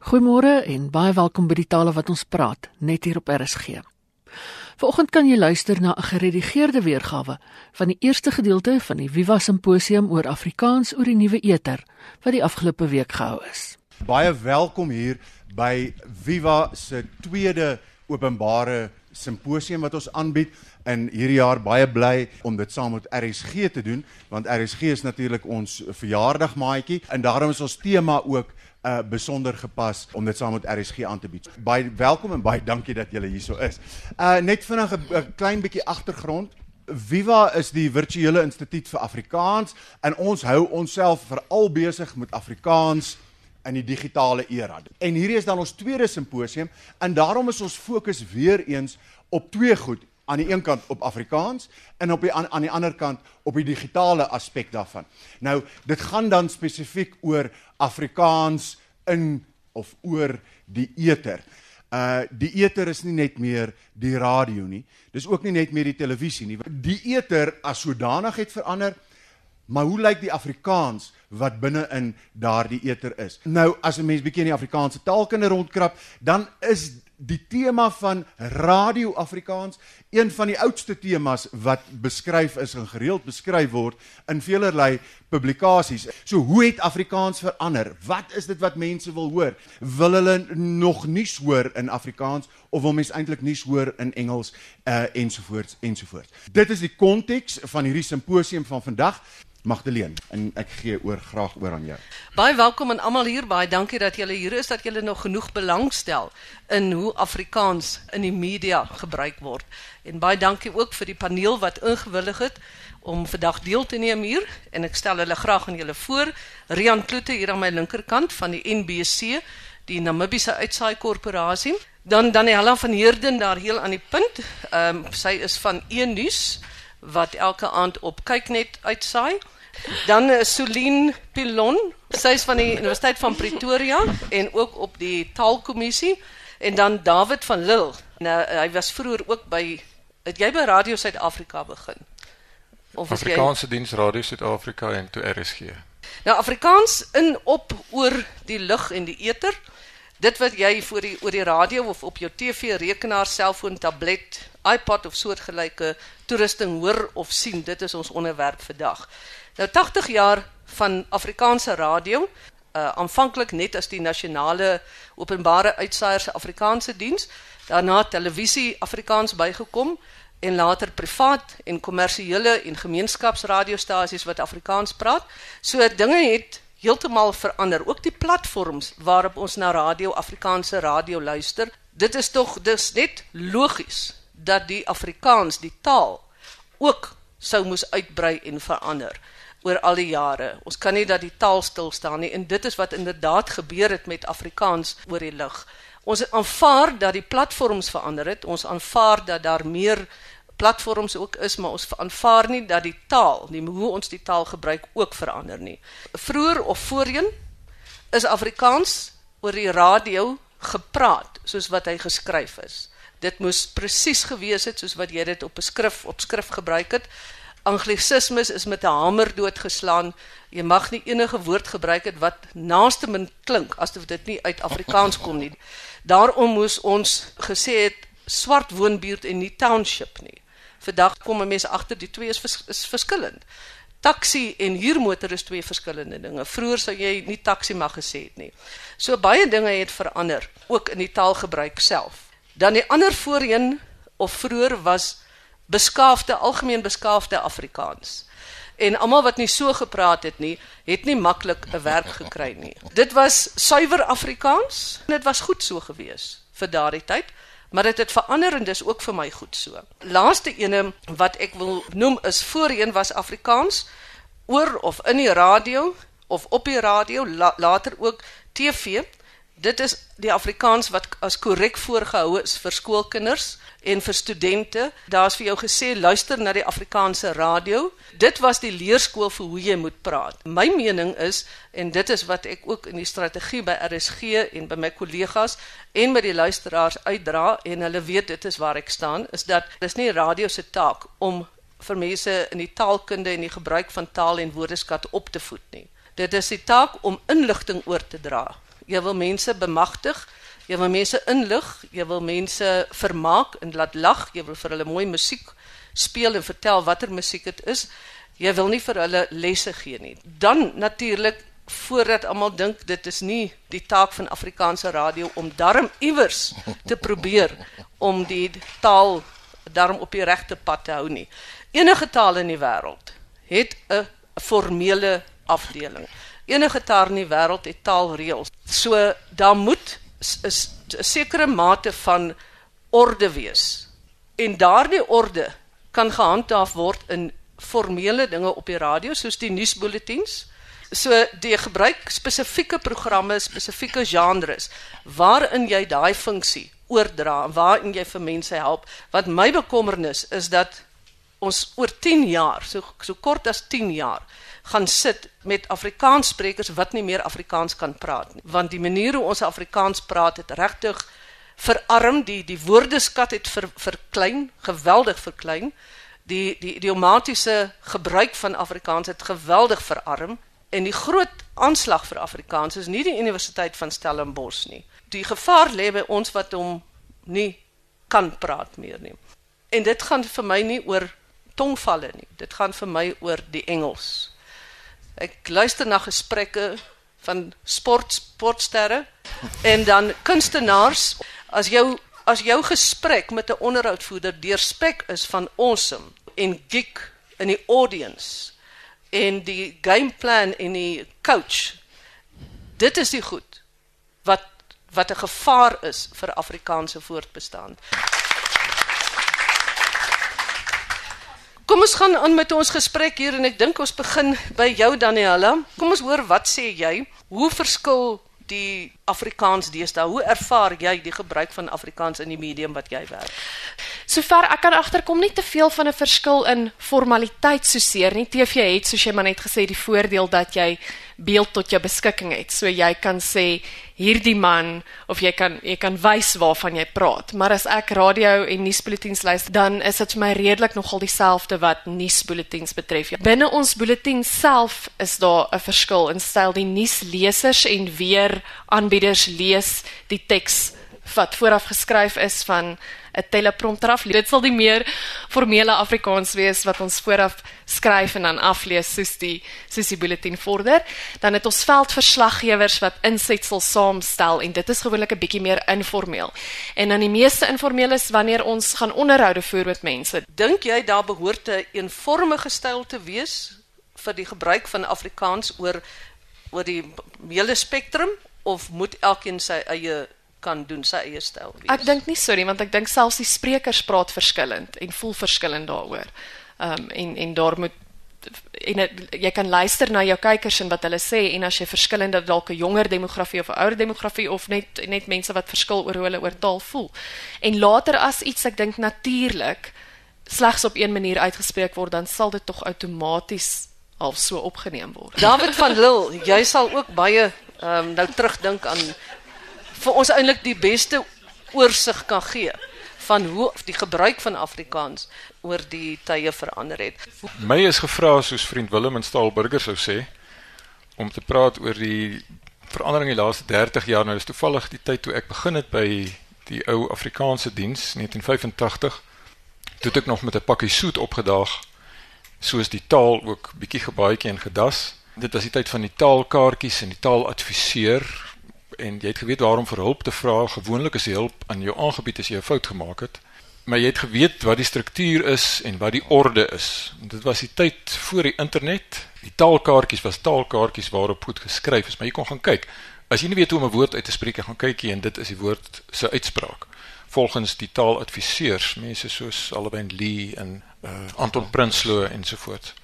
Goeiemôre en baie welkom by die tale wat ons praat net hier op RSG. Vanoggend kan jy luister na 'n geredigeerde weergawe van die eerste gedeelte van die Viva Simposium oor Afrikaans oor die nuwe eter wat die afgelope week gehou is. Baie welkom hier by Viva se tweede openbare simposium wat ons aanbied in hierdie jaar baie bly om dit saam met RSG te doen want RSG is natuurlik ons verjaardagmaatjie en daarom is ons tema ook uh besonder gepas om dit saam met RSG aan te bied. Baie welkom en baie dankie dat julle hierso is. Uh net vinnig 'n klein bietjie agtergrond. Viva is die virtuele instituut vir Afrikaans en ons hou onsself veral besig met Afrikaans in die digitale era. En hierdie is dan ons tweede simposium en daarom is ons fokus weer eens op twee goed aan die een kant op Afrikaans en op die aan, aan die ander kant op die digitale aspek daarvan. Nou, dit gaan dan spesifiek oor Afrikaans in of oor die eter. Uh die eter is nie net meer die radio nie. Dis ook nie net meer die televisie nie. Die eter as sodanig het verander. Maar hoe lyk die Afrikaans wat binne in daardie eter is? Nou as 'n mens bietjie in die Afrikaanse taalkunde rondkrap, dan is die tema van Radio Afrikaans, een van die oudste temas wat beskryf is en gereeld beskryf word in velerlei publikasies. So hoe het Afrikaans verander? Wat is dit wat mense wil hoor? Wil hulle nog nuus hoor in Afrikaans of wil mense eintlik nuus hoor in Engels uh ensovoorts ensovoorts. Dit is die konteks van hierdie simposium van vandag. Magdalene en ek gee oor graag oor aan jou. Baie welkom aan almal hier. Baie dankie dat julle hier is dat julle nog genoeg belangstel in hoe Afrikaans in die media gebruik word. En baie dankie ook vir die paneel wat ingewillig het om vandag deel te neem hier en ek stel hulle graag aan julle voor. Rian Kloete hier aan my linkerkant van die NBC, die Namibiese Uitsaai Korporasie. Dan Daniela van Heerden daar heel aan die punt. Ehm um, sy is van E nuus wat elke aand op kyknet uitsaai. Dan uh, Solien Pilon, sy is van die Universiteit van Pretoria en ook op die taalkommissie en dan David van Lille. Nou hy was vroeër ook by het jy by Radio Suid-Afrika begin? Of Afrikaanse jy... diens Radio Suid-Afrika en toe RSG. Nou Afrikaans in op oor die lug en die eter. Dit wat jy voor die oor die radio of op jou TV, rekenaar, selfoon, tablet, iPad of soortgelyke toerusting hoor of sien, dit is ons onderwerp vandag. Nou 80 jaar van Afrikaanse radio, uh aanvanklik net as die nasionale openbare uitsaaiers Afrikaanse diens, daarna televisie Afrikaans bygekom en later privaat en kommersiële en gemeenskapsradiostasies wat Afrikaans praat. So dinge het heeltemal verander. Ook die platforms waarop ons na radio Afrikaanse radio luister, dit is tog dis net logies dat die Afrikaans, die taal ook sou moes uitbrei en verander oor al die jare. Ons kan nie dat die taal stil staan nie en dit is wat inderdaad gebeur het met Afrikaans oor die lug. Ons aanvaar dat die platforms verander het. Ons aanvaar dat daar meer platforms ook is, maar ons aanvaar nie dat die taal, die hoe ons die taal gebruik ook verander nie. Vroer of voorheen is Afrikaans oor die radio gepraat soos wat hy geskryf is dit moes presies gewees het soos wat jy dit op 'n skrif op skrif gebruik het. Anglisismes is met 'n hamer doodgeslaan. Jy mag nie enige woord gebruik het wat naaste min klink asof dit nie uit Afrikaans kom nie. Daarom moes ons gesê het swart woonbuurt en nie township nie. Vandag kom mense agter die twee is, vers, is verskillend. Taxi en huurmotor is twee verskillende dinge. Vroeger sou jy nie taxi mag gesê het nie. So baie dinge het verander, ook in die taalgebruik self. Dan die ander voorheen of vroeër was beskaafde algemeen beskaafde Afrikaans. En almal wat nie so gepraat het nie, het nie maklik 'n werk gekry nie. Dit was suiwer Afrikaans dit was goed so gewees vir daardie tyd, maar dit het verander en dis ook vir my goed so. Laaste ene wat ek wil noem is voorheen was Afrikaans oor of in die radio of op die radio, la, later ook TV dit is die Afrikaans wat as korrek voorgehou is vir skoolkinders en vir studente. Daar's vir jou gesê luister na die Afrikaanse radio. Dit was die leerskool vir hoe jy moet praat. My mening is en dit is wat ek ook in die strategie by RSG en by my kollegas en by die luisteraars uitdra en hulle weet dit is waar ek staan, is dat dis nie radio se taak om vir mense in die taalkunde en die gebruik van taal en woordeskat op te voed nie. Dit is die taak om inligting oor te dra jy wil mense bemagtig, jy wil mense inlig, jy wil mense vermaak en laat lag, jy wil vir hulle mooi musiek speel en vertel watter musiek dit is. Jy wil nie vir hulle lesse gee nie. Dan natuurlik voordat almal dink dit is nie die taak van Afrikaanse radio om darm iewers te probeer om die taal darm op die regte pad te hou nie. Enige taal in die wêreld het 'n formele afdeling. Enige taal in die wêreld het taalreëls. So daar moet 'n sekere mate van orde wees. En daardie orde kan gehandhaaf word in formele dinge op die radio soos die nuusbulletins. So die gebruik spesifieke programme, spesifieke genres waarin jy daai funksie oordra en waarin jy vir mense help. Wat my bekommernis is dat ons oor 10 jaar, so so kort as 10 jaar, gaan sit met Afrikaanssprekers wat nie meer Afrikaans kan praat nie. Want die manier hoe ons Afrikaans praat het regtig verarm, die die woordeskat het ver, verklein, geweldig verklein. Die die idiomatiese gebruik van Afrikaans het geweldig verarm en die groot aanslag vir Afrikaans is nie die Universiteit van Stellenbosch nie. Die gevaar lê by ons wat hom nie kan praat meer nie. En dit gaan vir my nie oor tongvalle nie. Dit gaan vir my oor die Engels. Ek luister na gesprekke van sport sportsterre en dan kunstenaars as jou as jou gesprek met 'n onderhoudvoerder deurspek is van awesome en geek in die audience en die gameplan en die coach dit is die goed wat wat 'n gevaar is vir Afrikaanse voortbestaan. Kom ons gaan aan met ons gesprek hier en ek dink ons begin by jou Daniela. Kom ons hoor wat sê jy? Hoe verskil die Afrikaans deesdae? Hoe ervaar jy die gebruik van Afrikaans in die medium wat jy werk? Sover ek kan agterkom nie te veel van 'n verskil in formaliteit soseer nie. TV het soos jy maar net gesê die voordeel dat jy beeld tot jou beskikking het. So jy kan sê hierdie man of jy kan jy kan wys waarvan jy praat. Maar as ek radio en nuusbulletins luister, dan is dit vir my redelik nogal dieselfde wat nuusbulletins betref. Binne ons bulletin self is daar 'n verskil in styl die nuuslesers en weer aanbieders lees die teks wat vooraf geskryf is van 'n teleprompter af. Dit sal die meer formele Afrikaans wees wat ons vooraf skryf en dan aflees soos die soos die bulletin vorder. Dan het ons veldverslaggewers wat insetsels saamstel en dit is gewoonlik 'n bietjie meer informeel. En dan die meeste informeel is wanneer ons gaan onderhoude voer met mense. Dink jy daar behoort 'n eenvormige styl te wees vir die gebruik van Afrikaans oor oor die hele spektrum of moet elkeen sy eie kan doen sy eie styl wees. Ek dink nie so nie want ek dink selfs die sprekers praat verskillend en voel verskillend daaroor. Ehm um, en en daar moet en het, jy kan luister na jou kykers en wat hulle sê en as jy verskillende dalk 'n jonger demografie of 'n ouer demografie of net net mense wat verskil oor hoe hulle oor taal voel. En later as iets ek dink natuurlik slegs op een manier uitgespreek word dan sal dit tog outomaties al so opgeneem word. David van Lille, jy sal ook baie um, nou terugdink aan vir ons eintlik die beste oorsig kan gee van hoe die gebruik van Afrikaans oor die tye verander het. My is gevra soos vriend Willem en Staalburger sou sê om te praat oor die verandering in die laaste 30 jaar. Nou is toevallig die tyd toe ek begin het by die ou Afrikaanse diens 1985. Toe ek nog met 'n pakkie soet opgedaag soos die taal ook bietjie gebaaitjie en gedas. Dit was die tyd van die taalkaartjies en die taaladviseur en jy het geweet waarom vir hulp te vra. Gewoonlik is die hulp aan jou aangebied as jy 'n fout gemaak het. Maar jy het geweet wat die struktuur is en wat die orde is. En dit was die tyd voor die internet. Die taalkaartjies was taalkaartjies waarop goed geskryf is, maar jy kon gaan kyk. As jy nie weet hoe om 'n woord uit te spreek, gaan kyk jy en dit is die woord se uitspraak. Volgens die taaladviseurs, mense soos Alwyn Lee en uh, Anton Prinsloo ensovoorts.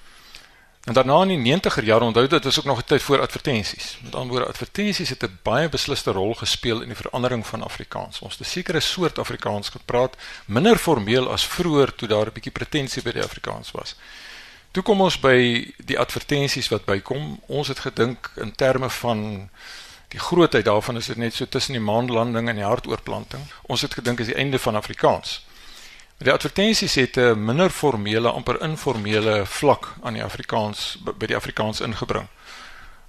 En daarna in die 90er jare onthou dit was ook nog 'n tyd voor advertensies. Met ander woorde advertensies het 'n baie besliste rol gespeel in die verandering van Afrikaans. Ons het 'n sekere soort Afrikaans gepraat, minder formeel as vroeër toe daar 'n bietjie pretensie by die Afrikaans was. Toe kom ons by die advertensies wat bykom. Ons het gedink in terme van die grootheid daarvan is dit net so tussen die maanlanding en die hartoortplanting. Ons het gedink is die einde van Afrikaans. Die advertensies het 'n minder formele, amper informele vlak aan die Afrikaans by die Afrikaans ingebring.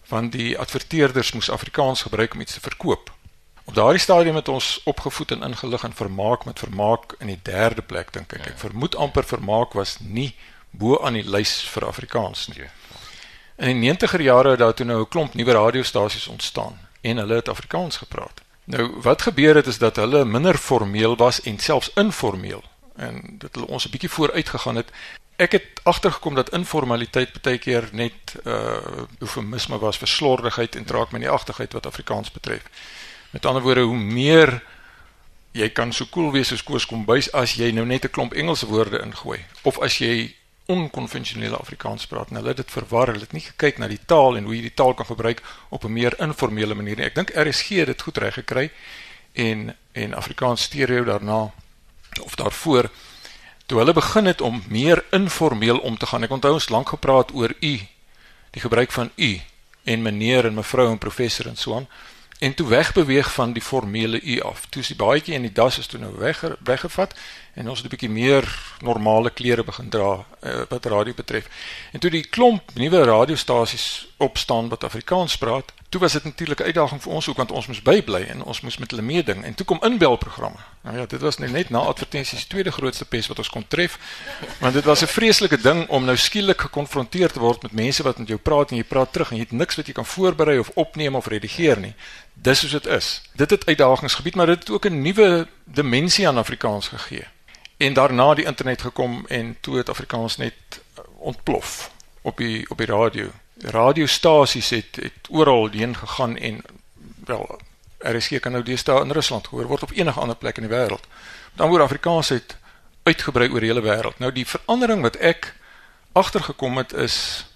want die adverteerders moes Afrikaans gebruik om iets te verkoop. Op daardie stadium het ons opgevoed en ingelig in vermaak met vermaak in die derde plek dink ek. Ek vermoed amper vermaak was nie bo aan die lys vir Afrikaans nie. In die 90er jare het daar toe nou 'n klomp nuwe radiostasies ontstaan en hulle het Afrikaans gepraat. Nou wat gebeur het is dat hulle minder formeel was en selfs informeel en dit hulle ons 'n bietjie vooruit gegaan het. Ek het agtergekom dat informaliteit baie keer net uh, eufemisme was vir slordigheid en draak met die agtigheid wat Afrikaans betref. Met ander woorde, hoe meer jy kan so cool wees as Koos Kombuis as jy nou net 'n klomp Engelse woorde ingooi of as jy onkonvensionele Afrikaans praat. Nou hulle het dit verwar. Hulle het nie gekyk na die taal en hoe jy die taal kan gebruik op 'n meer informele manier nie. Ek dink RSG het dit goed reg gekry en en Afrikaans stereo daarna of daarvoor toe hulle begin het om meer informeel om te gaan. Ek onthou ons lank gepraat oor u, die gebruik van u en meneer en mevrou en professor en so aan en toe wegbeweeg van die formele u af. Toe is die baadjie en die das is toe nou weg weggevat en ons het 'n bietjie meer normale klere begin dra uh, wat radio betref. En toe die klomp nuwe radiostasies opstaan wat Afrikaans praat, toe was dit natuurlik 'n uitdaging vir ons ook want ons moes bybly en ons moes met hulle meeding en toe kom inbelprogramme. Nou ja, dit was net net na advertensies die tweede grootste pes wat ons kon tref. Want dit was 'n vreeslike ding om nou skielik gekonfronteer te word met mense wat met jou praat en jy praat terug en jy het niks wat jy kan voorberei of opneem of redigeer nie. Dis soos dit is. Dit het uitdagings gebied, maar dit het ook 'n nuwe dimensie aan Afrikaans gegee en daarna die internet gekom en toe het Afrikaans net ontplof op die op die radio. Radiostasies het het oral heen gegaan en wel RSG kan nou deesdae in Rusland gehoor word op enige ander plek in die wêreld. Dan word Afrikaans het uitgebrei oor die hele wêreld. Nou die verandering wat ek agtergekom het is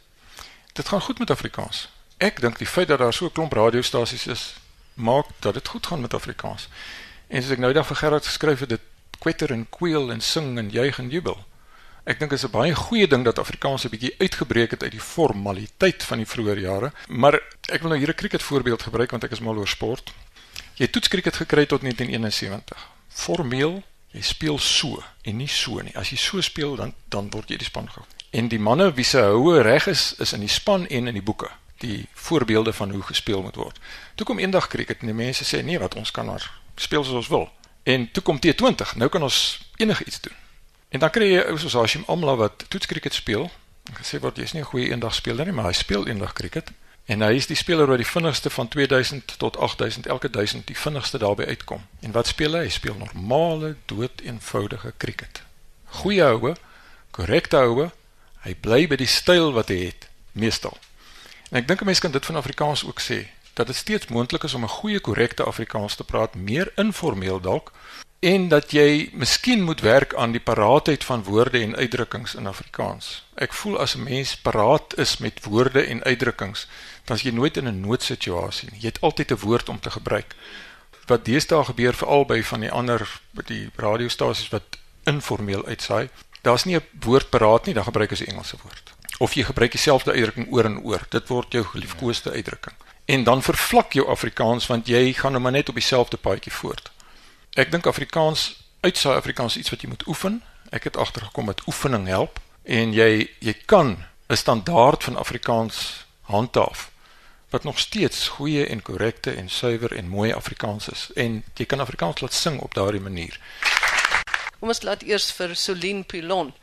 dit gaan goed met Afrikaans. Ek dink die feit dat daar so 'n klomp radiostasies is maak dat dit goed gaan met Afrikaans. En soos ek nou dag vir Gerard geskryf het, dit kwetter en kweel en sing en juig en jubel. Ek dink dit is 'n baie goeie ding dat Afrikaans 'n bietjie uitgebreek het uit die formaliteit van die vroeë jare, maar ek wil nou hier 'n cricket voorbeeld gebruik want ek is mal oor sport. Jy toets cricket gekry tot 1971. Formeel, jy speel so en nie so nie. As jy so speel dan dan word jy die span gehou. En die manne wie se houe reg is, is in die span en in die boeke die voorbeelde van hoe gespeel moet word. Toe kom eendag cricket en die mense sê nee, wat ons kan maar speel soos ons wil. En toe kom T20. Nou kan ons enige iets doen. En dan kry jy soos Hashim Amla wat toetskriket speel. En gesê word jy's nie 'n goeie eendag speler nie, maar hy speel eendag kriket. En hy is die speler wat die vinnigste van 2000 tot 8000 elke 1000 die vinnigste daarbey uitkom. En wat speel hy? Hy speel normale, dood eenvoudige kriket. Goeie houe, korrekte houe. Hy bly by die styl wat hy het, meestal. En ek dink 'n mens kan dit van Afrikaans ook sê dat dit steeds moontlik is om 'n goeie korrekte Afrikaans te praat, meer informeel dalk, en dat jy miskien moet werk aan die paraatheid van woorde en uitdrukkings in Afrikaans. Ek voel as 'n mens paraat is met woorde en uitdrukkings, dan is jy nooit in 'n noodsituasie nie. Jy het altyd 'n woord om te gebruik. Wat deesdae gebeur veral by van die ander die radiostasies wat informeel uitsaai, daar's nie 'n woord paraat nie, dan gebruik jy 'n Engelse woord. Of jy gebruik dieselfde uitdrukking oor en oor. Dit word jou geliefkoeste uitdrukking en dan vervlak jou Afrikaans want jy gaan nou maar net op dieselfde paadjie voort. Ek dink Afrikaans uitsaai Afrikaans iets wat jy moet oefen. Ek het agtergekom dat oefening help en jy jy kan 'n standaard van Afrikaans handhaaf wat nog steeds goeie en korrekte en suiwer en mooi Afrikaans is en jy kan Afrikaans laat sing op daardie manier. Kom ons laat eers vir Solien Pilon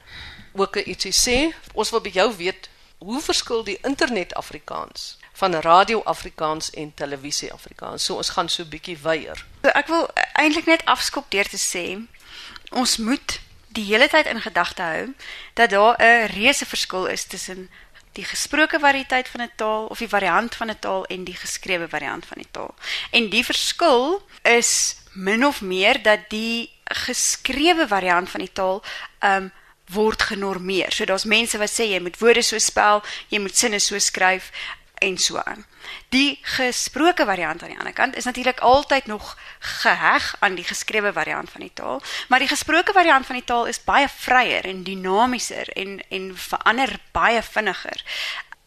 ook ietsie sê. Ons wil by jou weet hoe verskil die internet Afrikaans van radio Afrikaans en televisie Afrikaans. So ons gaan so 'n bietjie weier. Ek wil eintlik net afskop deur te sê ons moet die hele tyd in gedagte hou dat daar 'n reuse verskil is tussen die gesproke variëteit van 'n taal of die variant van 'n taal en die geskrewe variant van die taal. En die verskil is min of meer dat die geskrewe variant van die taal um word genormeer. So daar's mense wat sê jy moet woorde so spel, jy moet sinne so skryf en so aan. Die gesproke variant aan die ander kant is natuurlik altyd nog geheg aan die geskrewe variant van die taal, maar die gesproke variant van die taal is baie vryer en dinamieser en en verander baie vinniger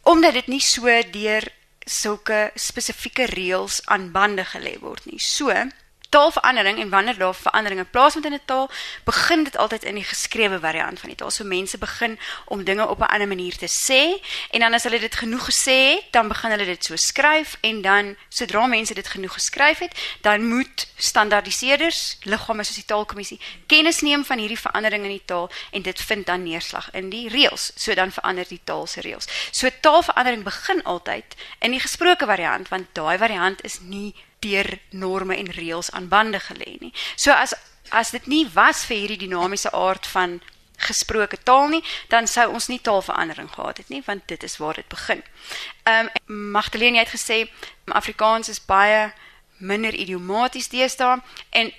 omdat dit nie so deur sulke spesifieke reëls aan bande gelê word nie. So taalverandering en wanneer daar veranderinge plaasvind in 'n taal, begin dit altyd in die geskrewe variant van die taal. So mense begin om dinge op 'n ander manier te sê en dan as hulle dit genoeg gesê het, dan begin hulle dit so skryf en dan sodra mense dit genoeg geskryf het, dan moet standaardiseerders, liggame soos die taalkommissie, kennis neem van hierdie verandering in die taal en dit vind dan neerslag in die reëls. So dan verander die taal se reëls. So taalverandering begin altyd in die gesproke variant want daai variant is nie deur norme en reëls aan bande gelê nie. So as as dit nie was vir hierdie dinamiese aard van gesproke taal nie, dan sou ons nie taalverandering gehad het nie, want dit is waar dit begin. Ehm um, Magdalene het gesê Afrikaans is baie minder idiomaties deesdae en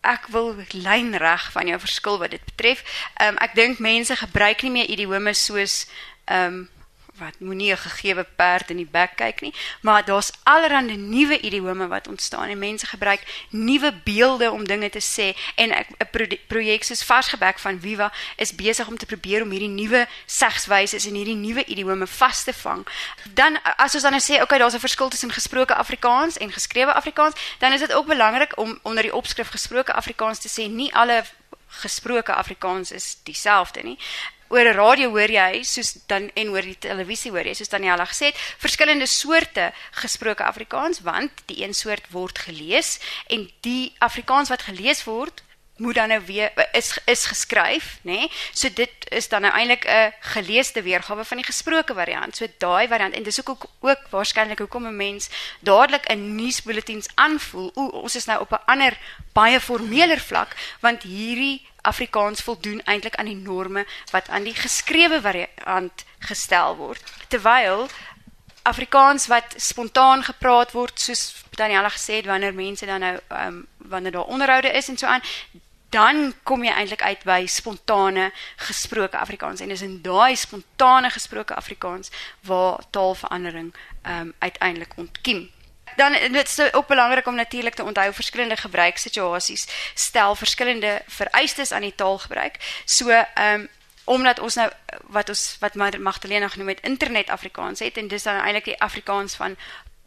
ek wil lynreg van jou verskil wat dit betref. Ehm um, ek dink mense gebruik nie meer idiome soos ehm um, wat moenie 'n gegewe perd in die bek kyk nie, maar daar's allerlei nuwe idiome wat ontstaan en mense gebruik nuwe beelde om dinge te sê en 'n pro projek soos Varsgebek van Viva is besig om te probeer om hierdie nuwe segswyse en hierdie nuwe idiome vas te vang. Dan as ons dan nou sê, okay, daar's 'n verskil tussen gesproke Afrikaans en geskrewe Afrikaans, dan is dit ook belangrik om onder die opskrif gesproke Afrikaans te sê nie alle gesproke Afrikaans is dieselfde nie oor 'n radio hoor jy soos dan en oor die televisie hoor jy soos Daniela gesê het verskillende soorte gesproke Afrikaans want die een soort word gelees en die Afrikaans wat gelees word moet dan nou weer is is geskryf nê nee? so dit is dan nou eintlik 'n geleesde weergawe van die gesproke variant so daai variant en dis ook ook, ook waarskynlik hoekom 'n mens dadelik 'n nuusbulletins aanvoel o ons is nou op 'n ander baie formeler vlak want hierdie Afrikaans voldoen eintlik aan die norme wat aan die geskrewe variant gestel word. Terwyl Afrikaans wat spontaan gepraat word soos Daniela gesê het wanneer mense dan nou um, wanneer daar onderhoude is en so aan dan kom jy eintlik uit by spontane gesproke Afrikaans en dis in daai spontane gesproke Afrikaans waar taalverandering um, uiteindelik ontkiem dan dit is ook belangrik om natuurlik te onthou verskillende gebruikssituasies stel verskillende vereistes aan die taalgebruik. So ehm um, omdat ons nou wat ons wat Magdalena genoem het internet Afrikaans het en dis dan eintlik die Afrikaans van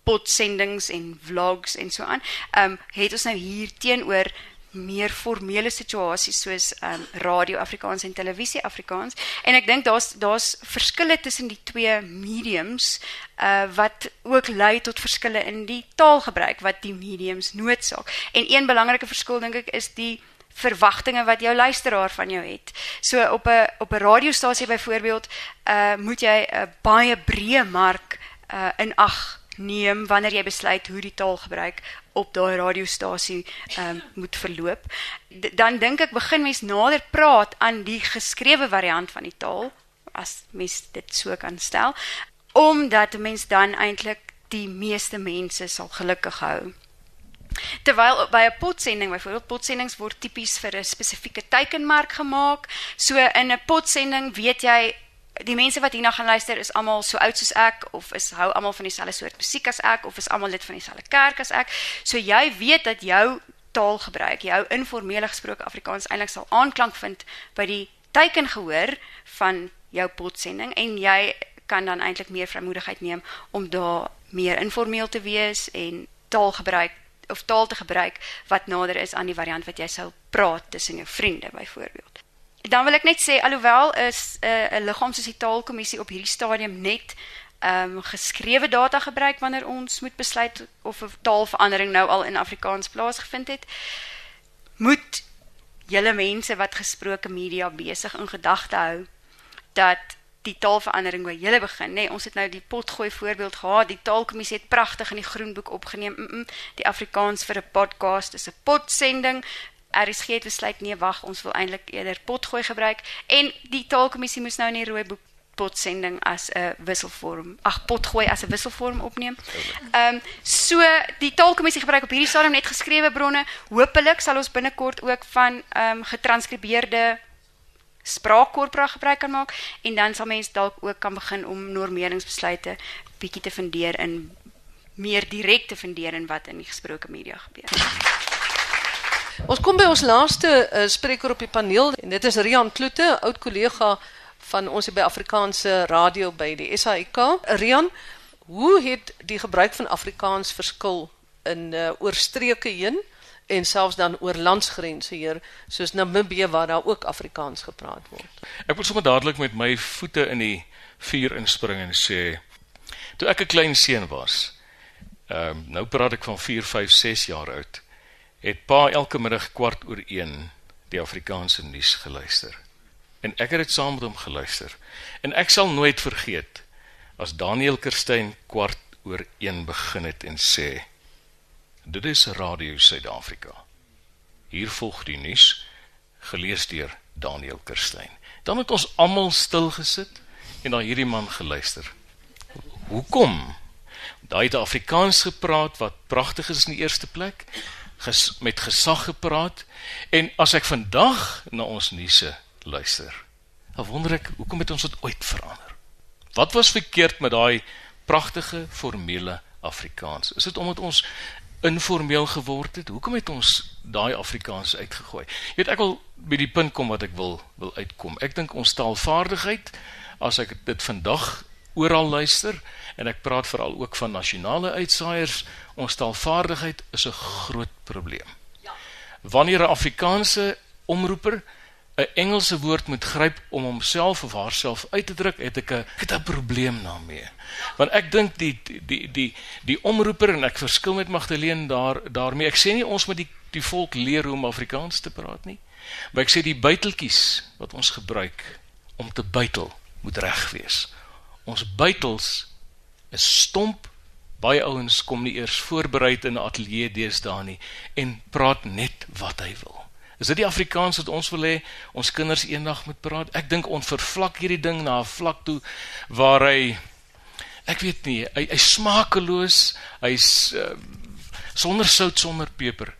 potsendings en vlogs en so aan. Ehm um, het ons nou hier teenoor meer formele situasies soos um, radio Afrikaans en televisie Afrikaans en ek dink daar's daar's verskille tussen die twee mediums uh, wat ook lei tot verskille in die taalgebruik wat die mediums noodsaak. En een belangrike verskil dink ek is die verwagtinge wat jou luisteraar van jou het. So op 'n op 'n radiostasie byvoorbeeld, uh moet jy 'n baie breë mark uh in ag neem wanneer jy besluit hoe die taal gebruik op daai radiostasie um, moet verloop. D dan dink ek begin mens nader praat aan die geskrewe variant van die taal as mens dit so kan stel omdat mens dan eintlik die meeste mense sal gelukkig hou. Terwyl by 'n potsending byvoorbeeld potsendings word tipies vir 'n spesifieke teikenmark gemaak. So in 'n potsending weet jy die mense wat hierna gaan luister is almal so oud soos ek of is hou almal van dieselfde soort musiek as ek of is almal lid van dieselfde kerk as ek. So jy weet dat jou taalgebruik, jou informele gesproke Afrikaans eintlik sal aanklank vind by die teikengehoor van jou potsending en jy kan dan eintlik meer vrymoedigheid neem om daar meer informeel te wees en taalgebruik of taal te gebruik wat nader is aan die variant wat jy sou praat tussen jou vriende byvoorbeeld dan wil ek net sê alhoewel is 'n uh, 'n liggaam soos die taalkommissie op hierdie stadium net ehm um, geskrewe data gebruik wanneer ons moet besluit of 'n taalverandering nou al in Afrikaans plaasgevind het moet julle mense wat gesproke media besig in gedagte hou dat die taalverandering by julle begin. Nê nee, ons het nou die potgooi voorbeeld gehad. Die taalkommissie het pragtig in die groenboek opgeneem. Mm -mm, die Afrikaans vir 'n podcast is 'n potsending RSG het besluit nee wag ons wil eintlik eerder potgooi gebruik en die taalkommissie moes nou in die rooi boek potsending as 'n wisselvorm ag potgooi as 'n wisselvorm opneem. Ehm um, so die taalkommissie gebruik op hierdie stadium net geskrewe bronne. Hoopelik sal ons binnekort ook van ehm um, getranskribeerde spraakkorpora gebruik kan maak en dan sal mense dalk ook kan begin om normeringsbesluite bietjie te fundeer in meer direkte fundeer in wat in die gesproke media gebeur. Ons kom by ons laaste uh, spreker op die paneel en dit is Rian Kloete, oud kollega van ons by Afrikaanse radio by die SAIK. Rian, hoe het die gebruik van Afrikaans verskil in uh, oorstreke heen en selfs dan oor landsgrense hier soos Namibië waar daar ook Afrikaans gepraat word. Ek wil sommer dadelik met my voete in die vuur inspring en sê toe ek 'n klein seun was, ehm um, nou praat ek van 4, 5, 6 jaar oud, het pa elke middag kwart oor 1 die Afrikaanse nuus geluister. En ek het dit saam met hom geluister. En ek sal nooit vergeet as Daniel Kerstyn kwart oor 1 begin het en sê Dit is Radio Suid-Afrika. Hier volg die nuus gelees deur Daniel Kerstyn. Dan het ons almal stil gesit en na hierdie man geluister. Hoekom? Daai het Afrikaans gepraat wat pragtig is in die eerste plek, ges, met gesag gepraat en as ek vandag na ons nuuse luister, dan wonder ek hoekom het ons dit ooit verander? Wat was verkeerd met daai pragtige formele Afrikaans? Is dit omdat ons informeel geword het. Hoekom het ons daai Afrikaans uitgegooi? Jy weet ek wil by die punt kom wat ek wil wil uitkom. Ek dink ons taalvaardigheid as ek dit vandag oral luister en ek praat veral ook van nasionale uitsaaiers, ons taalvaardigheid is 'n groot probleem. Ja. Wanneer 'n Afrikaanse omroeper 'n Engelse woord moet gryp om homself of haarself uit te druk, het ek 'n het 'n probleem daarmee. Want ek dink die die die die omroeper en ek verskil met Magdalene daar daarmee. Ek sê nie ons moet die die volk leer hoe om Afrikaans te praat nie. Maar ek sê die buiteltjies wat ons gebruik om te buitel moet reg wees. Ons buitels is stomp. Baie ouens kom nie eers voorberei in 'n ateljee deesdae nie en praat net wat hy wil. Is dit die Afrikaans wat ons wil hê ons kinders eendag moet praat? Ek dink ons vervlak hierdie ding na 'n vlak toe waar hy ek weet nie, hy hy smakeloos, hy's uh, sonder sout, sonder peper.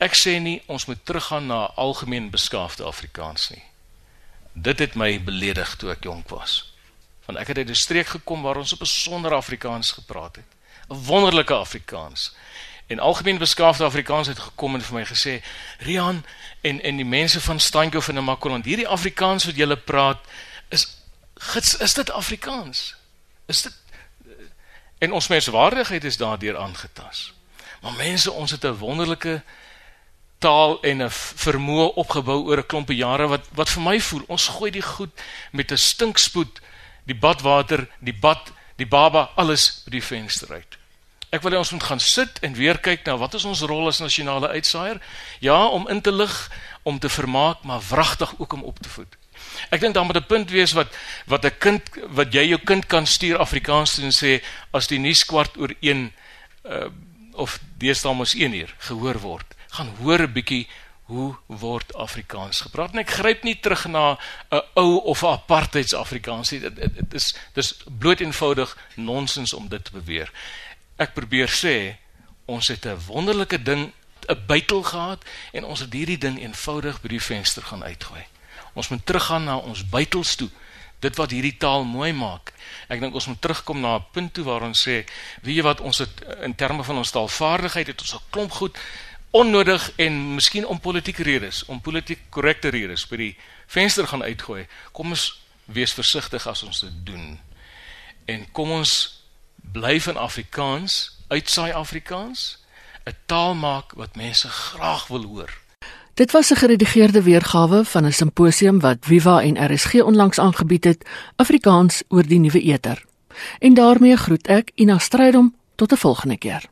Ek sê nie ons moet teruggaan na algemeen beskaafde Afrikaans nie. Dit het my beledig toe ek jonk was. Want ek het uit 'n streek gekom waar ons op 'n sonder Afrikaans gepraat het. 'n Wonderlike Afrikaans. En algemeen beskaafde Afrikaans het gekom en vir my gesê, "Rian en en die mense van Steenhof en Namakoland, hierdie Afrikaans wat julle praat, is gits, is dit Afrikaans? Is dit En ons menswaardigheid is daardeur aangetas. Maar mense, ons het 'n wonderlike taal en 'n vermoë opgebou oor 'n klompe jare wat wat vir my voel, ons gooi die goed met 'n stinkspoed, die badwater, die bad, die baba, alles by die venster uit. Ek wil hê ons moet gaan sit en weer kyk na wat is ons rol as nasionale uitsaaier? Ja, om in te lig, om te vermaak, maar wragtig ook om op te voed. Ek dink dan moet 'n punt wees wat wat 'n kind wat jy jou kind kan stuur Afrikaans toe en sê as die nuus kwart oor 1 uh, of deesdae mos 1 uur gehoor word, gaan hoor 'n bietjie hoe word Afrikaans gepraat? En ek gryp nie terug na 'n ou of 'n apartheids Afrikaans nie. Dit is dis bloot eenvoudig nonsens om dit te beweer ek probeer sê ons het 'n wonderlike ding 'n bytel gehad en ons het hierdie ding eenvoudig by die venster gaan uitgooi. Ons moet teruggaan na ons bytels toe. Dit wat hierdie taal mooi maak. Ek dink ons moet terugkom na 'n punt toe waar ons sê, weet jy wat ons het in terme van ons taalvaardigheid het ons 'n klomp goed onnodig en miskien om politieke redes, om politiek korrekte redes by die venster gaan uitgooi. Kom ons wees versigtig as ons dit doen. En kom ons bly van Afrikaans, uitsaai Afrikaans, 'n taal maak wat mense graag wil hoor. Dit was 'n geredigeerde weergawe van 'n simposium wat Viva en RSG onlangs aangebied het, Afrikaans oor die nuwe eter. En daarmee groet ek Ina Strydom tot 'n volgende keer.